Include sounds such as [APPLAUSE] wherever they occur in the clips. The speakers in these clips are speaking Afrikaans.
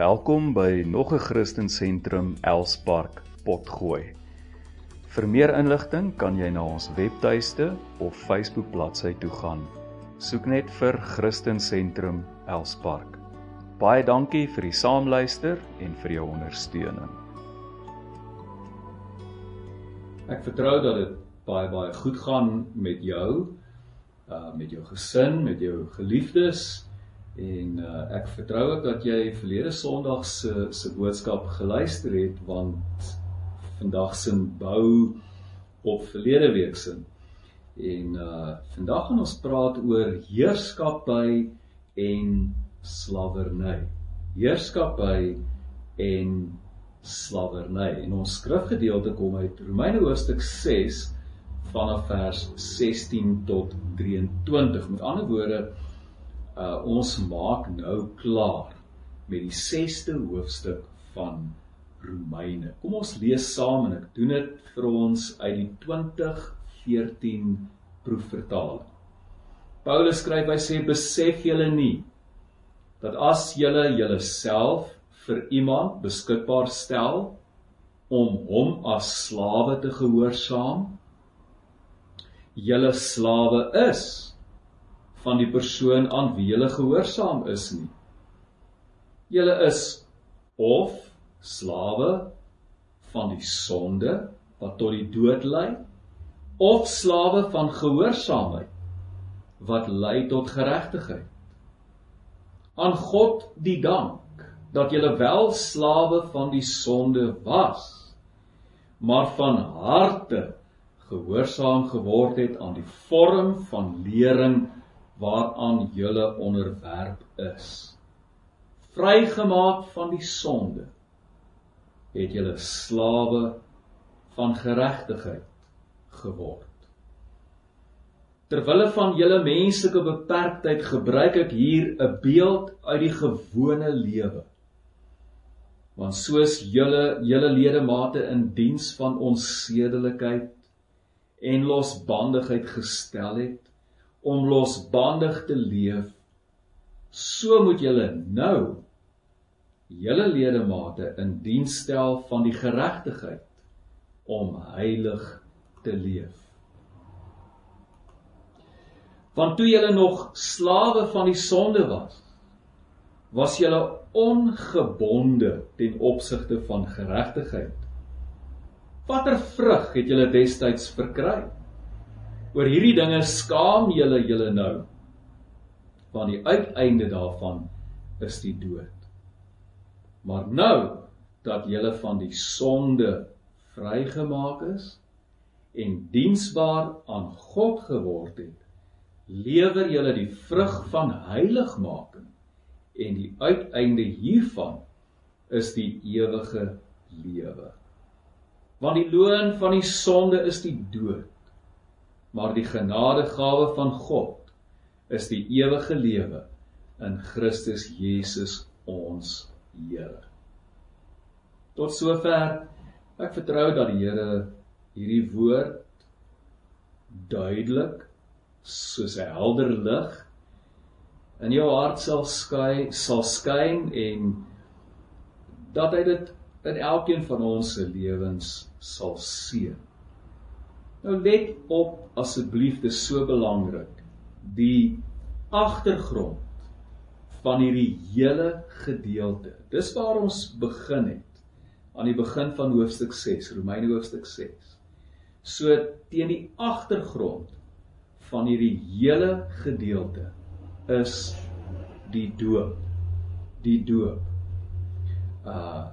Welkom by nog 'n Christen Sentrum Elspark Potgooi. Vir meer inligting kan jy na ons webtuiste of Facebook bladsy toe gaan. Soek net vir Christen Sentrum Elspark. Baie dankie vir die saamluister en vir jou ondersteuning. Ek vertrou dat dit baie baie goed gaan met jou, uh met jou gesin, met jou geliefdes en uh ek vertrou ook dat jy verlede Sondag se se boodskap geluister het want vandag se bou op verlede week se. En uh vandag gaan ons praat oor heerskappy en slawerny. Heerskappy en slawerny. En ons skrifgedeelte kom uit Romeine hoofstuk 6 vanaf vers 16 tot 23. Met ander woorde, uh ons maak nou klaar met die 6ste hoofstuk van Romeine. Kom ons lees saam en ek doen dit vir ons uit die 2014 proefvertaling. Paulus skryf hy sê besef julle nie dat as julle julleself vir iemand beskikbaar stel om hom as slawe te gehoorsaam julle slawe is van die persoon aan wie julle gehoorsaam is nie. Julle is of slawe van die sonde wat tot die dood lei of slawe van gehoorsaamheid wat lei tot geregtigheid aan God die dank dat julle wel slawe van die sonde was, maar van harte gehoorsaam geword het aan die vorm van lering waaraan julle onderwerp is. Vrygemaak van die sonde het julle slawe van geregtigheid geword. Terwille van julle menslike beperktheid gebruik ek hier 'n beeld uit die gewone lewe want soos julle julle ledemate in diens van ons sedelikheid en losbandigheid gestel het om losbandig te leef so moet julle nou julle ledemate in diens stel van die geregtigheid om heilig te leef want toe julle nog slawe van die sonde was was julle ongebonde ten opsigte van geregtigheid. Watter vrug het julle destyds verkry? Oor hierdie dinge skaam julle julle nou. Want die uiteinde daarvan is die dood. Maar nou dat julle van die sonde vrygemaak is en diensbaar aan God geword het, lewer julle die vrug van heiligmaking en die uiteinde hiervan is die ewige lewe. Want die loon van die sonde is die dood. Maar die genadegawe van God is die ewige lewe in Christus Jesus ons Here. Tot sover ek vertrou dat die Here hierdie woord duidelik soos 'n helder lig in jou hart sal skyn sal skyn en dat hy dit in elkeen van ons se lewens sal seën. Nou let op asseblief dis so belangrik die agtergrond van hierdie hele gedeelte. Dis waar ons begin het aan die begin van hoofstuk 6, Romeine hoofstuk 6. So teen die agtergrond van hierdie hele gedeelte is die doop. Die doop. Uh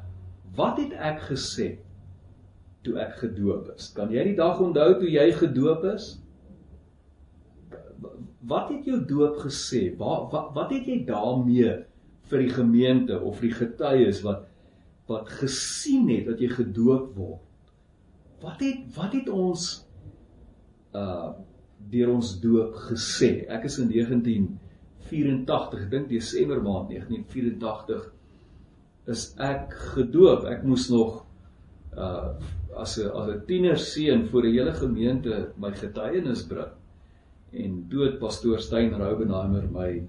wat het ek gesê toe ek gedoop is? Kan jy die dag onthou toe jy gedoop is? Wat het jou doop gesê? Wat wat, wat het jy daarmee vir die gemeente of die getuies wat wat gesien het dat jy gedoop word? Wat het wat het ons uh deur ons doop gesê? Ek is in 19 84, ek dink Desember maand 1984 is ek gedoop. Ek moes nog uh as 'n as 'n tiener seun voor 'n hele gemeente my getuienis bring. En dood pastoor Stein Roubenheimer my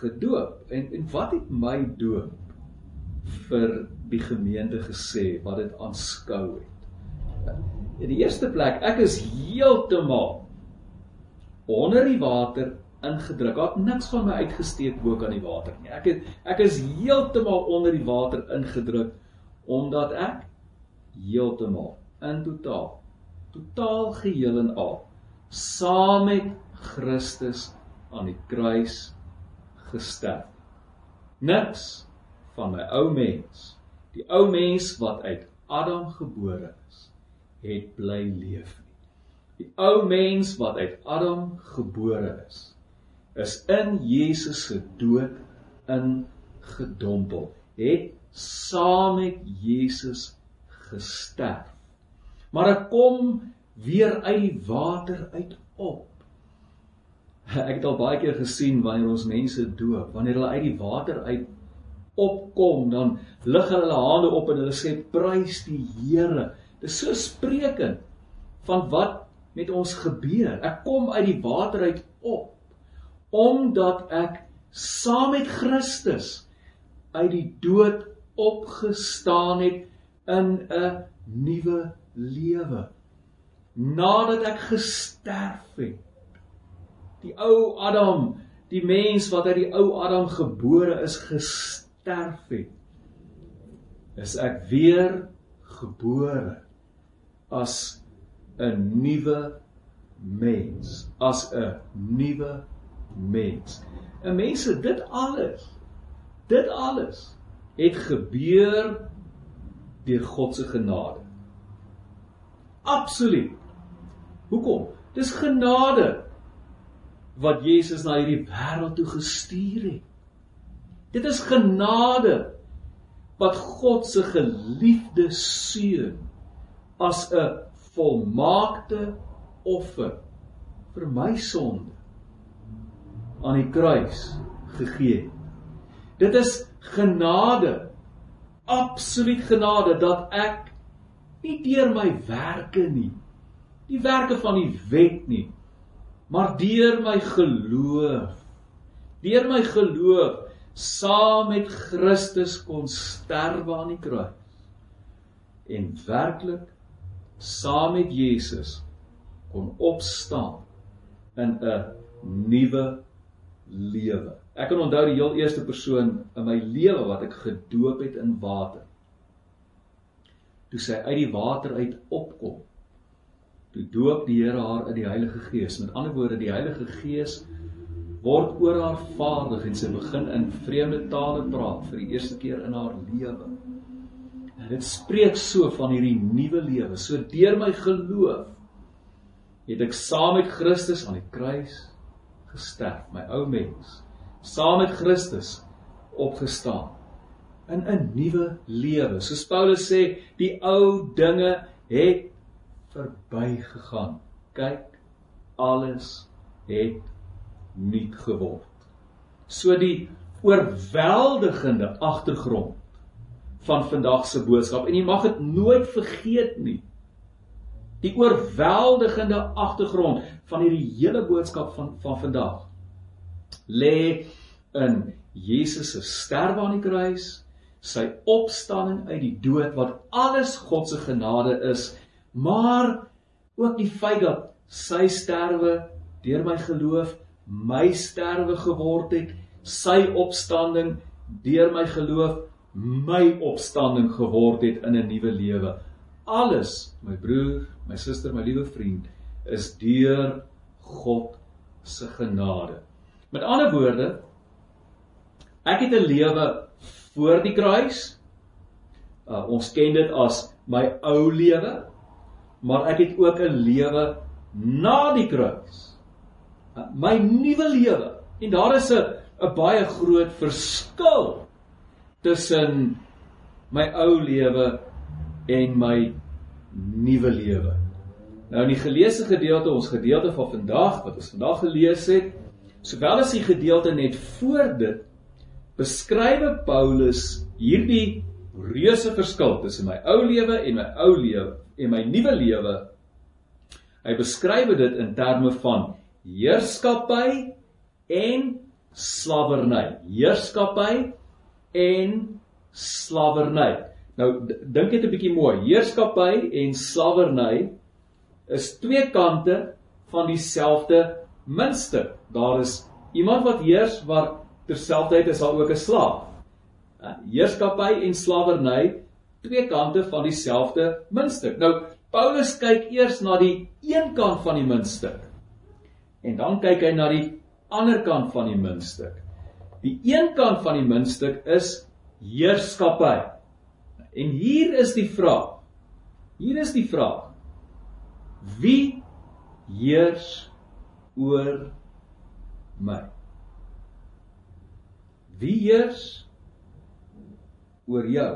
gedoop. En en wat het my doop vir die gemeente gesê wat dit aanskou het. In die eerste plek, ek is heeltemal onder die water ingedruk. Daar het niks van my uitgesteek bo kan die water nie. Ek het ek is heeltemal onder die water ingedruk omdat ek heeltemal in totaal totaal geheel en al saam met Christus aan die kruis gesterf. Niks van my ou mens, die ou mens wat uit Adam gebore is, het bly leef nie. Die ou mens wat uit Adam gebore is, is in Jesus se dood ingedompel, het saam met Jesus gesterf. Maar ek kom weer uit die water uit op. Ek het al baie keer gesien wanneer ons mense doop, wanneer hulle uit die water uit opkom, dan lig hulle hande op en hulle sê prys die Here. Dit is so sprekend van wat met ons gebeur. Ek kom uit die water uit op omdat ek saam met Christus uit die dood opgestaan het in 'n nuwe lewe. Nadat ek gesterf het. Die ou Adam, die mens wat uit die ou Adam gebore is, gesterf het. Is ek weer gebore as 'n nuwe mens, as 'n nuwe mens. 'n Mense, dit alles, dit alles het gebeur deur God se genade. Absoluut. Hoekom? Dis genade wat Jesus na hierdie wêreld toe gestuur het. Dit is genade wat God se geliefde seun as 'n volmaakte offer vir my sonde aan die kruis gegee het. Dit is genade absoluut genade dat ek nie deur my werke nie die werke van die wet nie maar deur my geloof deur my geloof saam met Christus kon sterwe aan die kruis en werklik saam met Jesus kon opstaan in 'n nuwe lewe Ek kan onthou die heel eerste persoon in my lewe wat ek gedoop het in water. Toe sy uit die water uit opkom. Toe doop die Here haar in die Heilige Gees. Met ander woorde, die Heilige Gees word oor haar vaardig en sy begin in vreemde tale praat vir die eerste keer in haar lewe. En dit spreek so van hierdie nuwe lewe. So deur my geloof het ek saam met Christus aan die kruis gesterf, my ou mens saam met Christus opgestaan in 'n nuwe lewe. Soos Paulus sê, die ou dinge het verbygegaan. Kyk, alles het nuut geword. So die oorweldigende agtergrond van vandag se boodskap en jy mag dit nooit vergeet nie. Die oorweldigende agtergrond van hierdie hele boodskap van van vandag lê in Jesus se sterwe aan die kruis, sy opstanding uit die dood wat alles God se genade is, maar ook die feit dat sy sterwe deur my geloof my sterwe geword het, sy opstanding deur my geloof my opstanding geword het in 'n nuwe lewe. Alles, my broer, my suster, my liewe vriend, is deur God se genade. Met ander woorde, ek het 'n lewe voor die kruis. Uh, ons ken dit as my ou lewe, maar ek het ook 'n lewe na die kruis. Uh, my nuwe lewe. En daar is 'n 'n baie groot verskil tussen my ou lewe en my nuwe lewe. Nou in die geleesde gedeelte, ons gedeelte van vandag wat ons vandag gelees het, Sowel as die gedeelte net voor dit beskrywe Paulus hierdie reuse verskil tussen my ou lewe en my ou lewe en my nuwe lewe. Hy beskryf dit in terme van heerskappy en slawerny. Heerskappy en slawerny. Nou dink net 'n bietjie mooi. Heerskappy en slawerny is twee kante van dieselfde muntstuk. Daar is iemand wat heers waar terselfdertyd is daar ook 'n slaaf. Heerskappy en slawerny twee kante van dieselfde muntstuk. Nou Paulus kyk eers na die een kant van die muntstuk. En dan kyk hy na die ander kant van die muntstuk. Die een kant van die muntstuk is heerskappy. En hier is die vraag. Hier is die vraag. Wie heers oor my? Wie heers oor jou?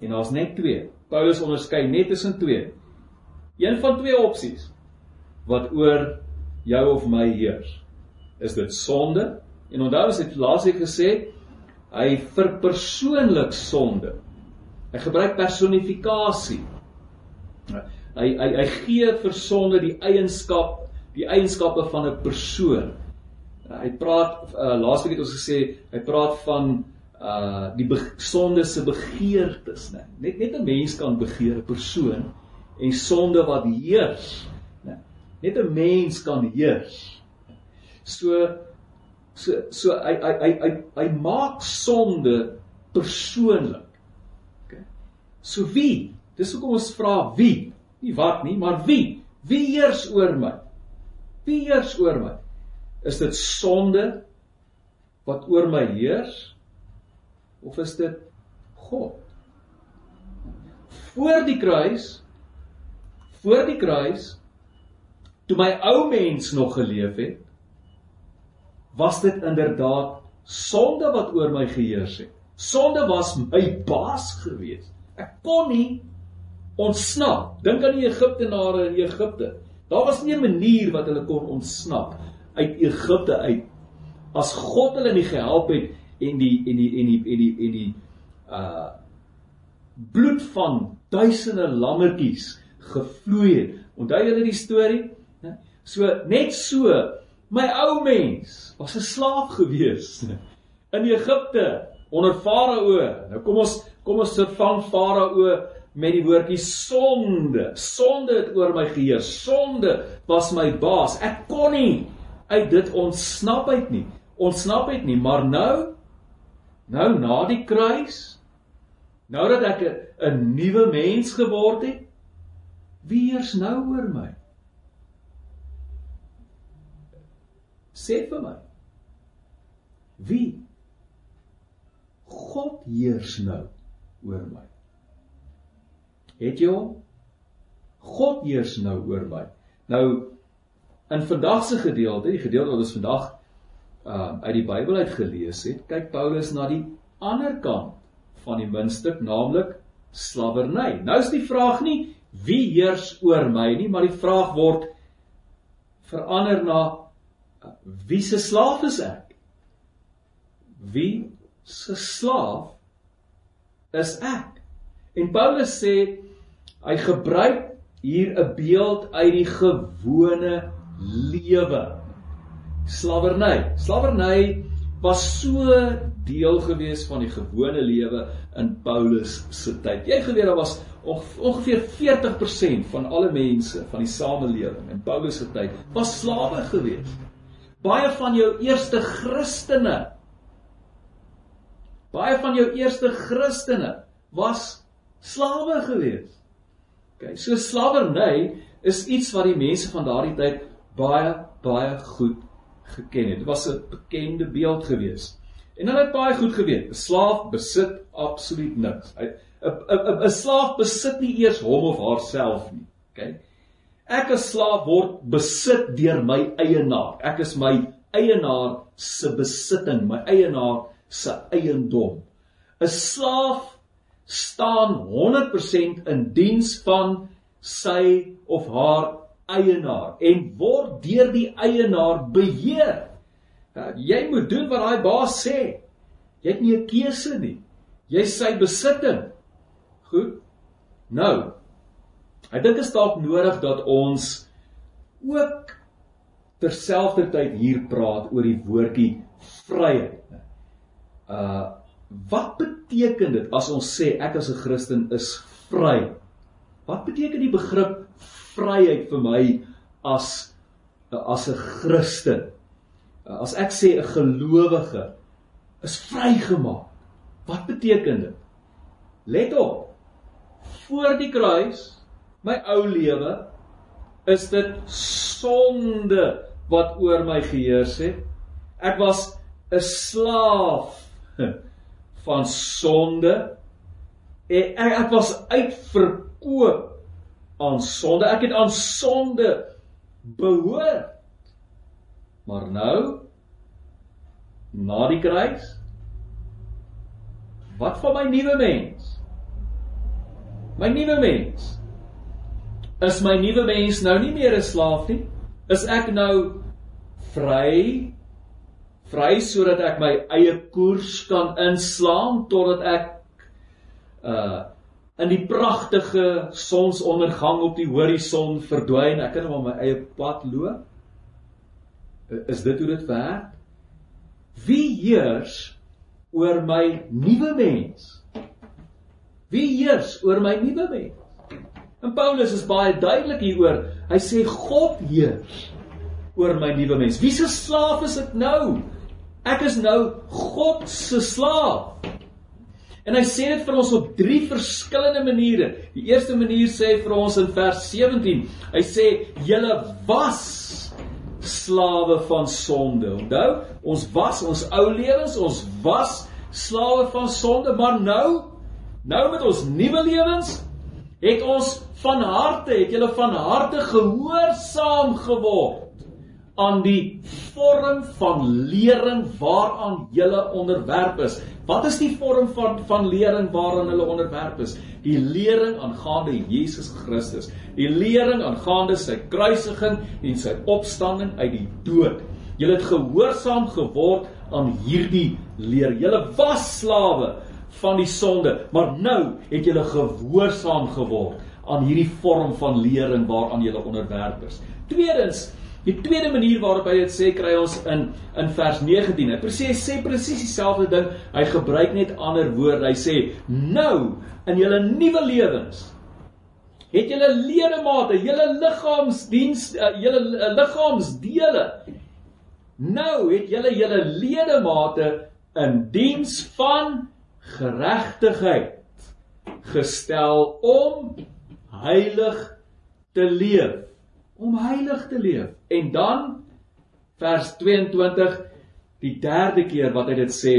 En daar's net twee. Paulus onderskei net tussen twee. Een van twee opsies wat oor jou of my heers. Is dit sonde? En onthou as dit laasweek gesê, hy verpersoonlik sonde. Hy gebruik personifikasie. Hy hy hy gee vir sonde die eienskap, die eienskappe van 'n persoon. Hy praat uh, laasweek het ons gesê, hy praat van uh die sonde se begeertes, né? Net net 'n mens kan begeer 'n persoon en sonde wat heers, né? Net 'n mens kan heers. So So so hy hy hy hy, hy maak sonde persoonlik. OK. So wie? Dis hoekom ons vra wie? Nie wat nie, maar wie? Wie heers oor my? Wie heers oor my? Is dit sonde wat oor my heers of is dit God? Voor die kruis voor die kruis toe my ou mens nog geleef het was dit inderdaad sonde wat oor my geheers het. Sonde was my baas gewees. Ek kon nie ontsnap. Dink aan die Egiptenare in Egipte. Daar was nie 'n manier wat hulle kon ontsnap uit Egipte uit as God hulle nie gehelp het en die en die en die en die en die uh bloed van duisende lammetjies gevloei het. Onthou julle die storie? So net so My ou mens was 'n slaaf gewees in Egipte onder Farao. Nou kom ons kom ons vervang Farao met die woordjie sonde. Sonde het oor my geheer. Sonde was my baas. Ek kon nie uit dit ontsnap uit nie. Ontsnap uit nie, maar nou nou na die kruis nou dat ek 'n nuwe mens geword het, wie eers nou oor my? Sê vir my. Wie? God heers nou oor my. Het jy hom? God heers nou oor my. Nou in vandag se gedeelte, die gedeelte wat ons vandag uh uit die Bybel uit gelees het, kyk Paulus na die ander kant van die muntstuk, naamlik slawerny. Nou is die vraag nie wie heers oor my nie, maar die vraag word verander na Wie se slaaf is ek? Wie se slaaf is ek? En Paulus sê hy gebruik hier 'n beeld uit die gewone lewe. Slawerny. Slawerny was so deel gewees van die gewone lewe in Paulus se tyd. Jy geweet daar was ongeveer 40% van alle mense van die samelewing in Paulus se tyd was slawe geweest baie van jou eerste Christene baie van jou eerste Christene was slawe gewees. OK, so slawerny is iets wat die mense van daardie tyd baie baie goed geken het. Dit was 'n bekende beeld gewees. En hulle het baie goed geweet, 'n slaaf besit absoluut niks. 'n 'n 'n slaaf besit nie eers hom of haarself nie. OK? Ek as slaaf word besit deur my eienaar. Ek is my eienaar se besitting, my eienaar se eiendom. 'n Slaaf staan 100% in diens van sy of haar eienaar en word deur die eienaar beheer. Ja, jy moet doen wat daai baas sê. Jy het nie 'n keuse nie. Jy's sy besitting. Goed. Nou, Ek dink dit is dalk nodig dat ons ook terselfdertyd hier praat oor die woordjie vryheid. Uh wat beteken dit as ons sê ek as 'n Christen is vry? Wat beteken die begrip vryheid vir my as as 'n Christen? As ek sê 'n gelowige is vrygemaak. Wat beteken dit? Let op. Voor die kruis, my ou lewe, is dit sonde wat oor my geheers het. Ek was 'n slaaf [LAUGHS] van sonde. Ek ek was uitverkoop aan sonde. Ek het aan sonde behoort. Maar nou na die kruis wat van my nuwe mens? My nuwe mens. Is my nuwe mens nou nie meer 'n slaaf nie? Is ek nou vry vry sodat ek my eie koers kan inslaan totdat ek uh in die pragtige sonsondergang op die horison verdwyn. Ek kan net maar my eie pad loop. Is dit hoe dit werk? Wie heers oor my nuwe mens? Wie heers oor my nuwe mens? En Paulus is baie duidelik hieroor. Hy sê God heers oor my nuwe mens. Wie se slaaf is ek nou? Ek is nou God se slaaf. En hy sê dit vir ons op drie verskillende maniere. Die eerste manier sê vir ons in vers 17. Hy sê julle was slawe van sonde. Onthou, ons was ons ou lewens, ons was slawe van sonde, maar nou, nou met ons nuwe lewens, het ons van harte, het julle van harte gehoorsaam geword aan die vorm van lering waaraan julle onderwerp is. Wat is die vorm van van lering waaraan hulle onderwerp is? Die lering aangaande Jesus Christus, die lering aangaande sy kruisiging en sy opstanding uit die dood. Julle het gehoorsaam geword aan hierdie leer. Julle was slawe van die sonde, maar nou het julle gehoorsaam geword aan hierdie vorm van lering waaraan julle onderwerp is. Tweedens, Die tweede manier waarop hy dit sê kry ons in in vers 19. Hy presies sê presies dieselfde ding. Hy gebruik net ander woorde. Hy sê nou in julle nuwe lewens het julle ledemate, julle liggaamsdiens, uh, julle uh, liggaamsdele. Nou het julle julle ledemate in diens van geregtigheid gestel om heilig te leef om heilig te leef. En dan vers 22 die derde keer wat hy dit sê,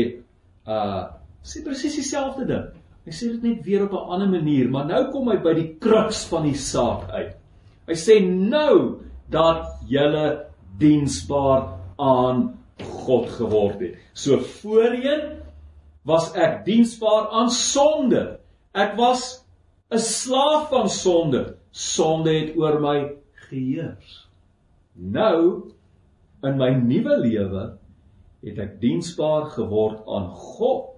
uh sê presies dieselfde ding. Hy sê dit net weer op 'n ander manier, maar nou kom hy by die kruks van die saak uit. Hy sê nou dat julle diensbaar aan God geword het. So voorheen was ek diensbaar aan sonde. Ek was 'n slaaf van sonde. Sonde het oor my geheers. Nou in my nuwe lewe het ek diensbaar geword aan God.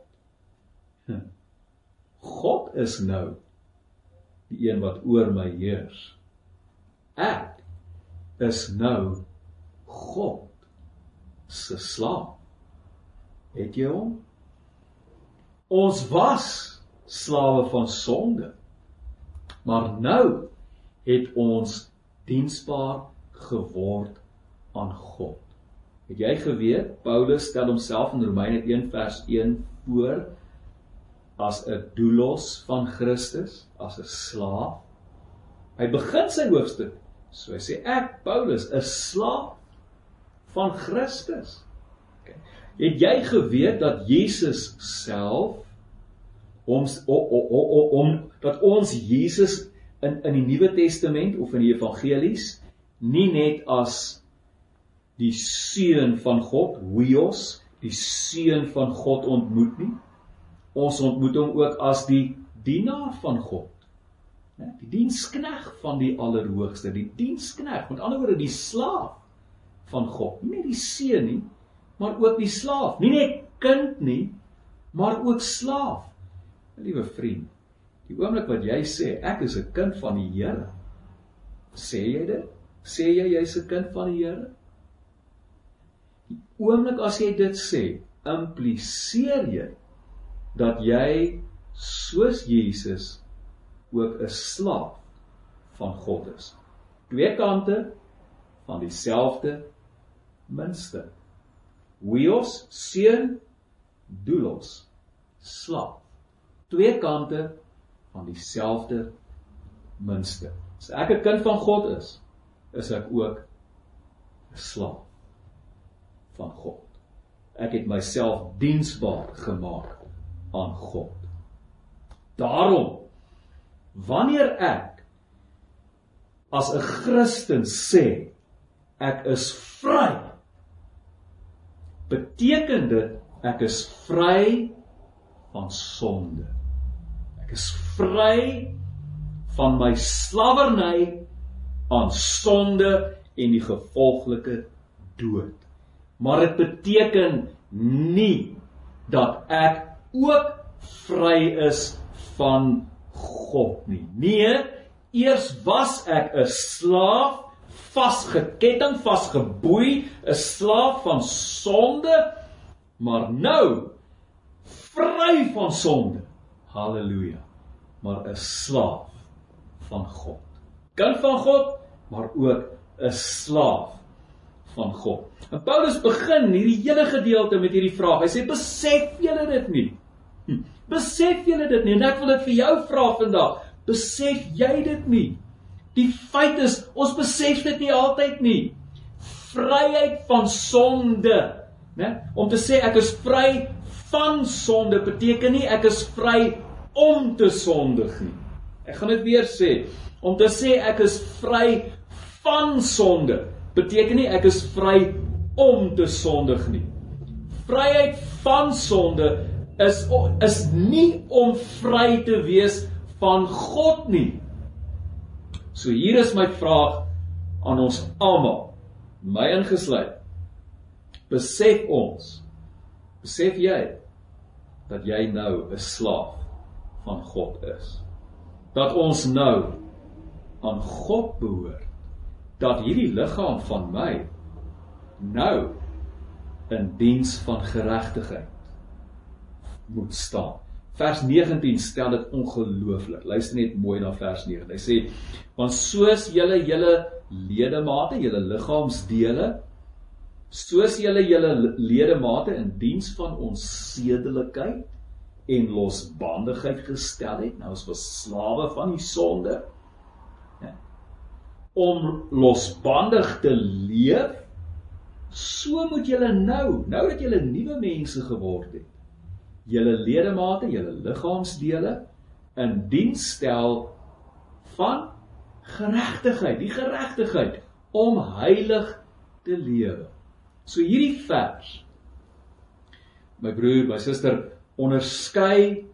[LAUGHS] God is nou die een wat oor my heers. Ek is nou God se slaaf. Het jy hom? Ons was slawe van sonde. Maar nou het ons diensbaar geword aan God. Het jy geweet Paulus stel homself in Romeine 1 vers 1 voor as 'n doulos van Christus, as 'n slaaf. Hy begin sy hoofstuk so hy sê ek Paulus is slaaf van Christus. Okay. Het jy geweet dat Jesus self ons om om dat ons Jesus in in die Nuwe Testament of in die evangelies nie net as die seun van God, huios, die seun van God ontmoet nie. Ons ontmoet hom ook as die dienaar van God. Né? Die dienskneg van die Allerhoogste, die dienskneg, met ander woorde die slaaf van God. Nie net die seun nie, maar ook die slaaf. Nie net kind nie, maar ook slaaf. Liewe vriend, Die oomblik wat jy sê ek is 'n kind van die Here, sê jy dit? Sê jy jy's 'n kind van die Here? Die oomblik as jy dit sê, impliseer jy dat jy soos Jesus ook 'n slaaf van God is. Twee kante van dieselfde muntstuk. Huios seun doulos slaaf. Twee kante van dieselfde muntstuk. As ek 'n kind van God is, is ek ook 'n slaaf van God. Ek het myself diensbaar gemaak aan God. Daarom wanneer ek as 'n Christen sê ek is vry beteken dit ek is vry van sonde. Ek is vry van my slawerny aan sonde en die gevolglike dood. Maar dit beteken nie dat ek ook vry is van God nie. Nee, eers was ek 'n slaaf, vasgeketting, vasgeboei, 'n slaaf van sonde, maar nou vry van sonde. Halleluja. Maar 'n slaaf van God. Kind van God, maar ook 'n slaaf van God. En Paulus begin hierdie hele gedeelte met hierdie vraag. Hy sê besef julle dit nie? Hm. Besef julle dit nie? En ek wil dit vir jou vra vandag. Besef jy dit nie? Die feit is ons besef dit nie altyd nie. Vryheid van sonde, né? Om te sê ek is vry van sonde beteken nie ek is vry om te sondig nie. Ek gaan dit weer sê. Om te sê ek is vry van sonde beteken nie ek is vry om te sondig nie. Vryheid van sonde is is nie om vry te wees van God nie. So hier is my vraag aan ons almal, my ingesluit. Besef ons, besef jy dat jy nou 'n slaaf van God is? Dat ons nou aan God behoort dat hierdie liggaam van my nou in diens van geregtigheid moet staan. Vers 19 stel dit ongelooflik. Luister net mooi na vers 9. Hy sê: "Want soos julle julle ledemate, julle liggaamsdele, soos julle julle ledemate in diens van ons sedelikheid en losbandigheid gestel het, nou ons was slawe van die sonde, om losbandig te leef, so moet julle nou, nou dat julle nuwe mense geword het, julle ledemate, julle liggaamsdele in diens stel van geregtigheid, die geregtigheid om heilig te lewe. So hierdie vers my broer, my suster onderskei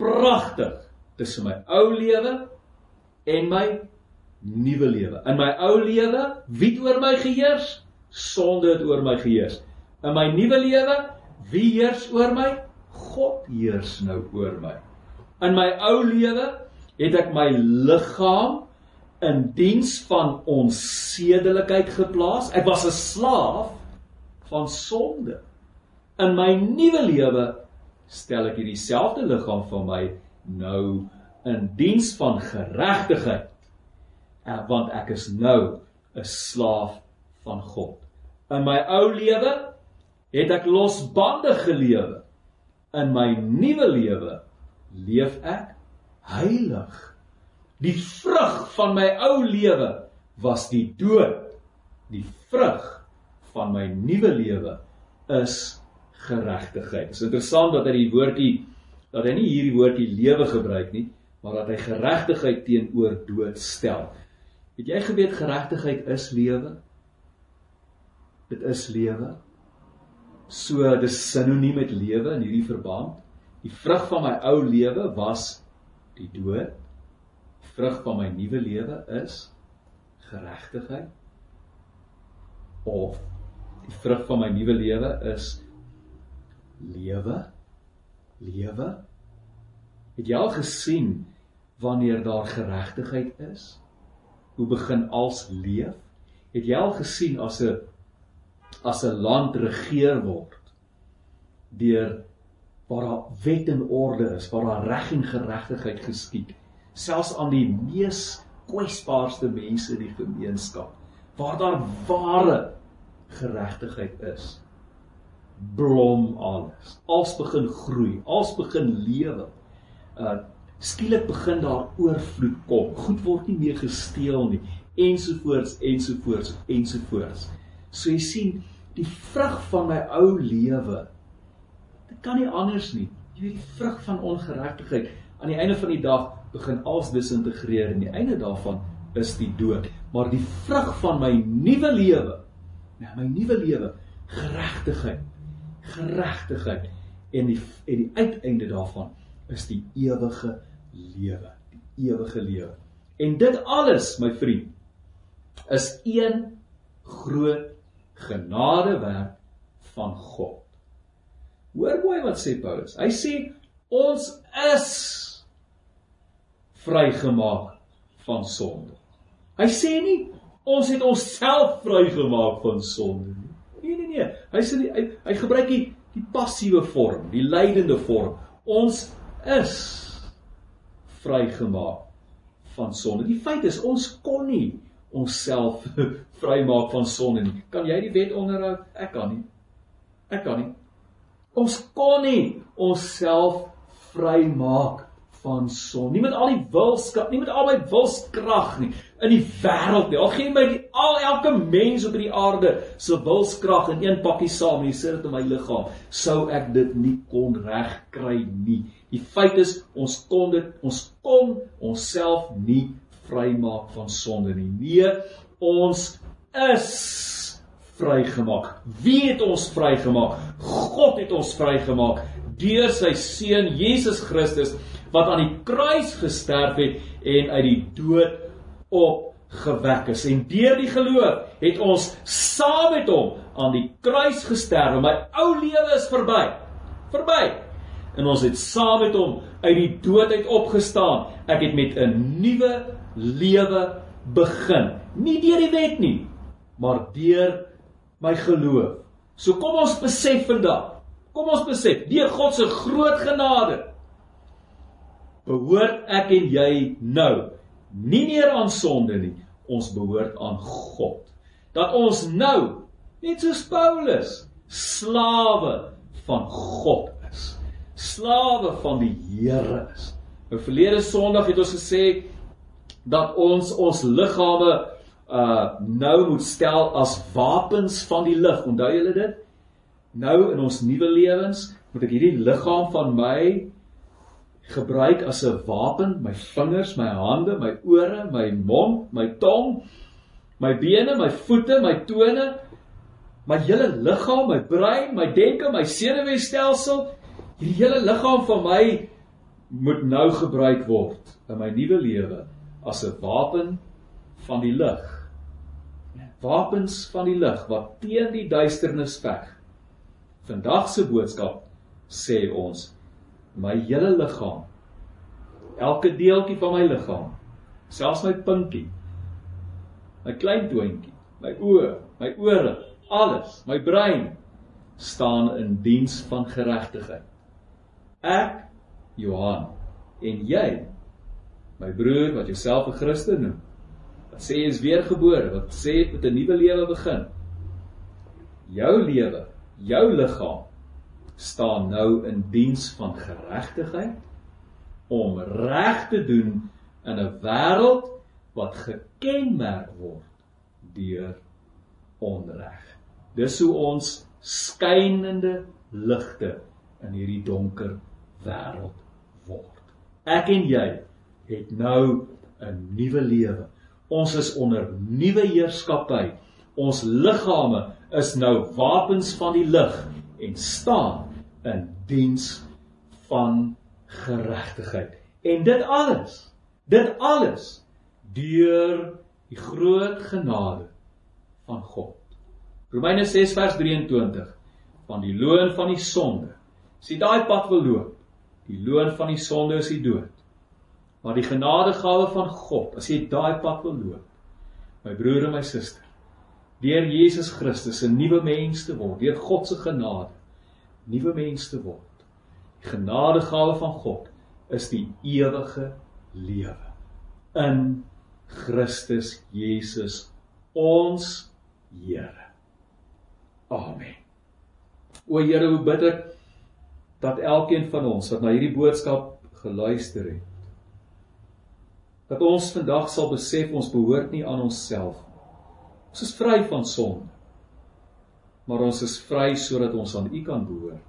pragtig tussen my ou lewe en my nuwe lewe. In my ou lewe, wie het oor my geheers? Sonde het oor my geheers. In my nuwe lewe, wie heers oor my? God heers nou oor my. In my ou lewe het ek my liggaam in diens van onsedelikheid geplaas. Ek was 'n slaaf van sonde. In my nuwe lewe stel ek hierdie selfde liggaam van my nou in diens van geregtigheid want ek is nou 'n slaaf van God. In my ou lewe het ek losbandig gelewe. In my nuwe lewe leef ek heilig. Die vrug van my ou lewe was die dood. Die vrug van my nuwe lewe is geregtigheid. Dit is interessant dat hy die woordjie dat hy nie hierdie woordjie lewe gebruik nie, maar dat hy geregtigheid teenoor dood stel. Het jy geweet geregtigheid is lewe? Dit is lewe. So dis sinoniem met lewe in hierdie verband. Die vrug van my ou lewe was die dood. Die vrug van my nuwe lewe is geregtigheid. Of die vrug van my nuwe lewe is lewe. Lewe. Het jy al gesien wanneer daar geregtigheid is? Hoe begin als leef? Het jy al gesien as 'n as 'n land regeer word deur waar daar wet en orde is, waar daar reg en geregtigheid geskied, selfs aan die mees kwesbaarste mense in die gemeenskap, waar daar ware geregtigheid is, blom alles. Als begin groei, als begin lewe. Uh skielik begin daar oorvloed kom. Goed word nie meer gesteel nie ensovoorts ensovoorts ensovoorts. So jy sien, die vrug van my ou lewe. Dit kan nie anders nie. Jy weet die vrug van ongeregtigheid aan die einde van die dag begin als disintegreer en die einde daarvan is die dood. Maar die vrug van my nuwe lewe, ja, my nuwe lewe, geregtigheid, geregtigheid en die en die uiteinde daarvan is die ewige lewe, die ewige lewe. En dit alles, my vriend, is een groot genadewerk van God. Hoor mooi wat sê Paulus. Hy sê ons is vrygemaak van sonde. Hy sê nie ons het onsself vrygemaak van sonde nie. Nee nee nee. Hy sê hy, hy gebruik die die passiewe vorm, die lydende vorm. Ons is vrygemaak van sonde. Die feit is ons kon nie onsself [LAUGHS] vrymaak van sonde nie. Kan jy die wet onderhou? Ek kan nie. Ek kan nie. Ons kon nie onsself vrymaak van sonde. Nie met al die wilskrag, nie met al my wilskrag nie in die wêreld nie. Al gee my die al elke mens op die aarde se wilskrag in een pakkie saam en jy sit dit in my liggaam, sou ek dit nie kon regkry nie. Die feit is ons kon dit ons kon onsself nie vrymaak van sonde nie. Nee, ons is vrygemaak. Wie het ons vrygemaak? God het ons vrygemaak deur sy seun Jesus Christus wat aan die kruis gesterf het en uit die dood opgewek is. En deur die geloof het ons saam met hom aan die kruis gesterf. My ou lewe is verby. Verby en ons het saam met hom uit die dood uit opgestaan. Ek het met 'n nuwe lewe begin. Nie deur die wet nie, maar deur my geloof. So kom ons besef vandag. Kom ons besef, deur God se groot genade behoort ek en jy nou nie meer aan sonde nie. Ons behoort aan God. Dat ons nou net soos Paulus slawe van God slawe van die Here is. Nou verlede Sondag het ons gesê dat ons ons liggame uh nou moet stel as wapens van die lig. Onthou julle dit? Nou in ons nuwe lewens moet ek hierdie liggaam van my gebruik as 'n wapen, my vingers, my hande, my ore, my mond, my tong, my bene, my voete, my tone, my hele liggaam, my brein, my denke, my senuweestelsel, Hierdie hele liggaam van my moet nou gebruik word in my nuwe lewe as 'n wapen van die lig. Wapens van die lig wat teen die duisternis veg. Vandag se boodskap sê ons my hele liggaam elke deeltjie van my liggaam selfs my pinkie my klein toontjie my oë my ore alles my brein staan in diens van geregtigheid. Ek Johan en jy my broer wat jouself 'n Christen noem wat sê jy is weergebore wat sê met 'n nuwe lewe begin. Jou lewe jou liggaam staan nou in diens van geregtigheid om reg te doen in 'n wêreld wat gekenmerk word deur onreg dis hoe ons skynende ligte in hierdie donker wêreld word. Ek en jy het nou 'n nuwe lewe. Ons is onder nuwe heerskappy. Ons liggame is nou wapens van die lig en staan in diens van geregtigheid. En dit alles, dit alles deur die groot genade van God. Romeine 6 vers 23 van die loon van die sonde. As jy daai pad wil loop, Die loon van die sonde is die dood. Maar die genadegawe van God, as jy daai pad wil loop, my broer en my suster, deur Jesus Christus 'n nuwe mens te word, deur God se genade, nuwe mens te word, Die genadegawe van God is die ewige lewe in Christus Jesus ons Here. Amen. O Here, hoe bid ek dat elkeen van ons wat na hierdie boodskap geluister het, dat ons vandag sal besef ons behoort nie aan onsself nie. Ons is vry van sonde. Maar ons is vry sodat ons aan U kan behoort.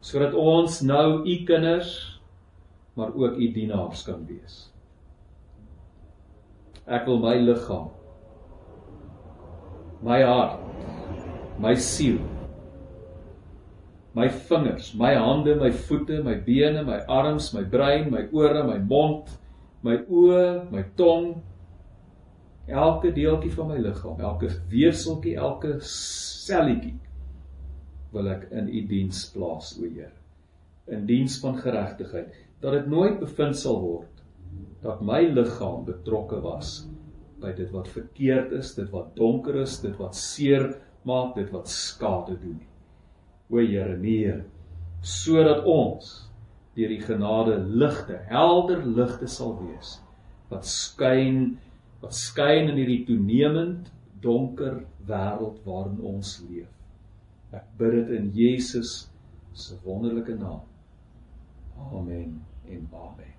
Sodat ons nou U kinders maar ook U dienaars kan wees. Ek wil my liggaam my hart, my siel, my vingers, my hande, my voete, my bene, my arms, my brein, my ore, my mond, my oë, my tong, elke deeltjie van my liggaam, elke weefseltjie, elke selletjie wil ek in u diens plaas, o Heer. In diens van geregtigheid, dat dit nooit bevind sal word dat my liggaam betrokke was by dit wat verkeerd is, dit wat donker is, dit wat seer maak, dit wat skade doen nie. O Here, nee, sodat ons deur die genade ligte, helder ligte sal wees wat skyn wat skyn in hierdie toenemend donker wêreld waarin ons leef. Ek bid dit in Jesus se wonderlike naam. Amen en amen.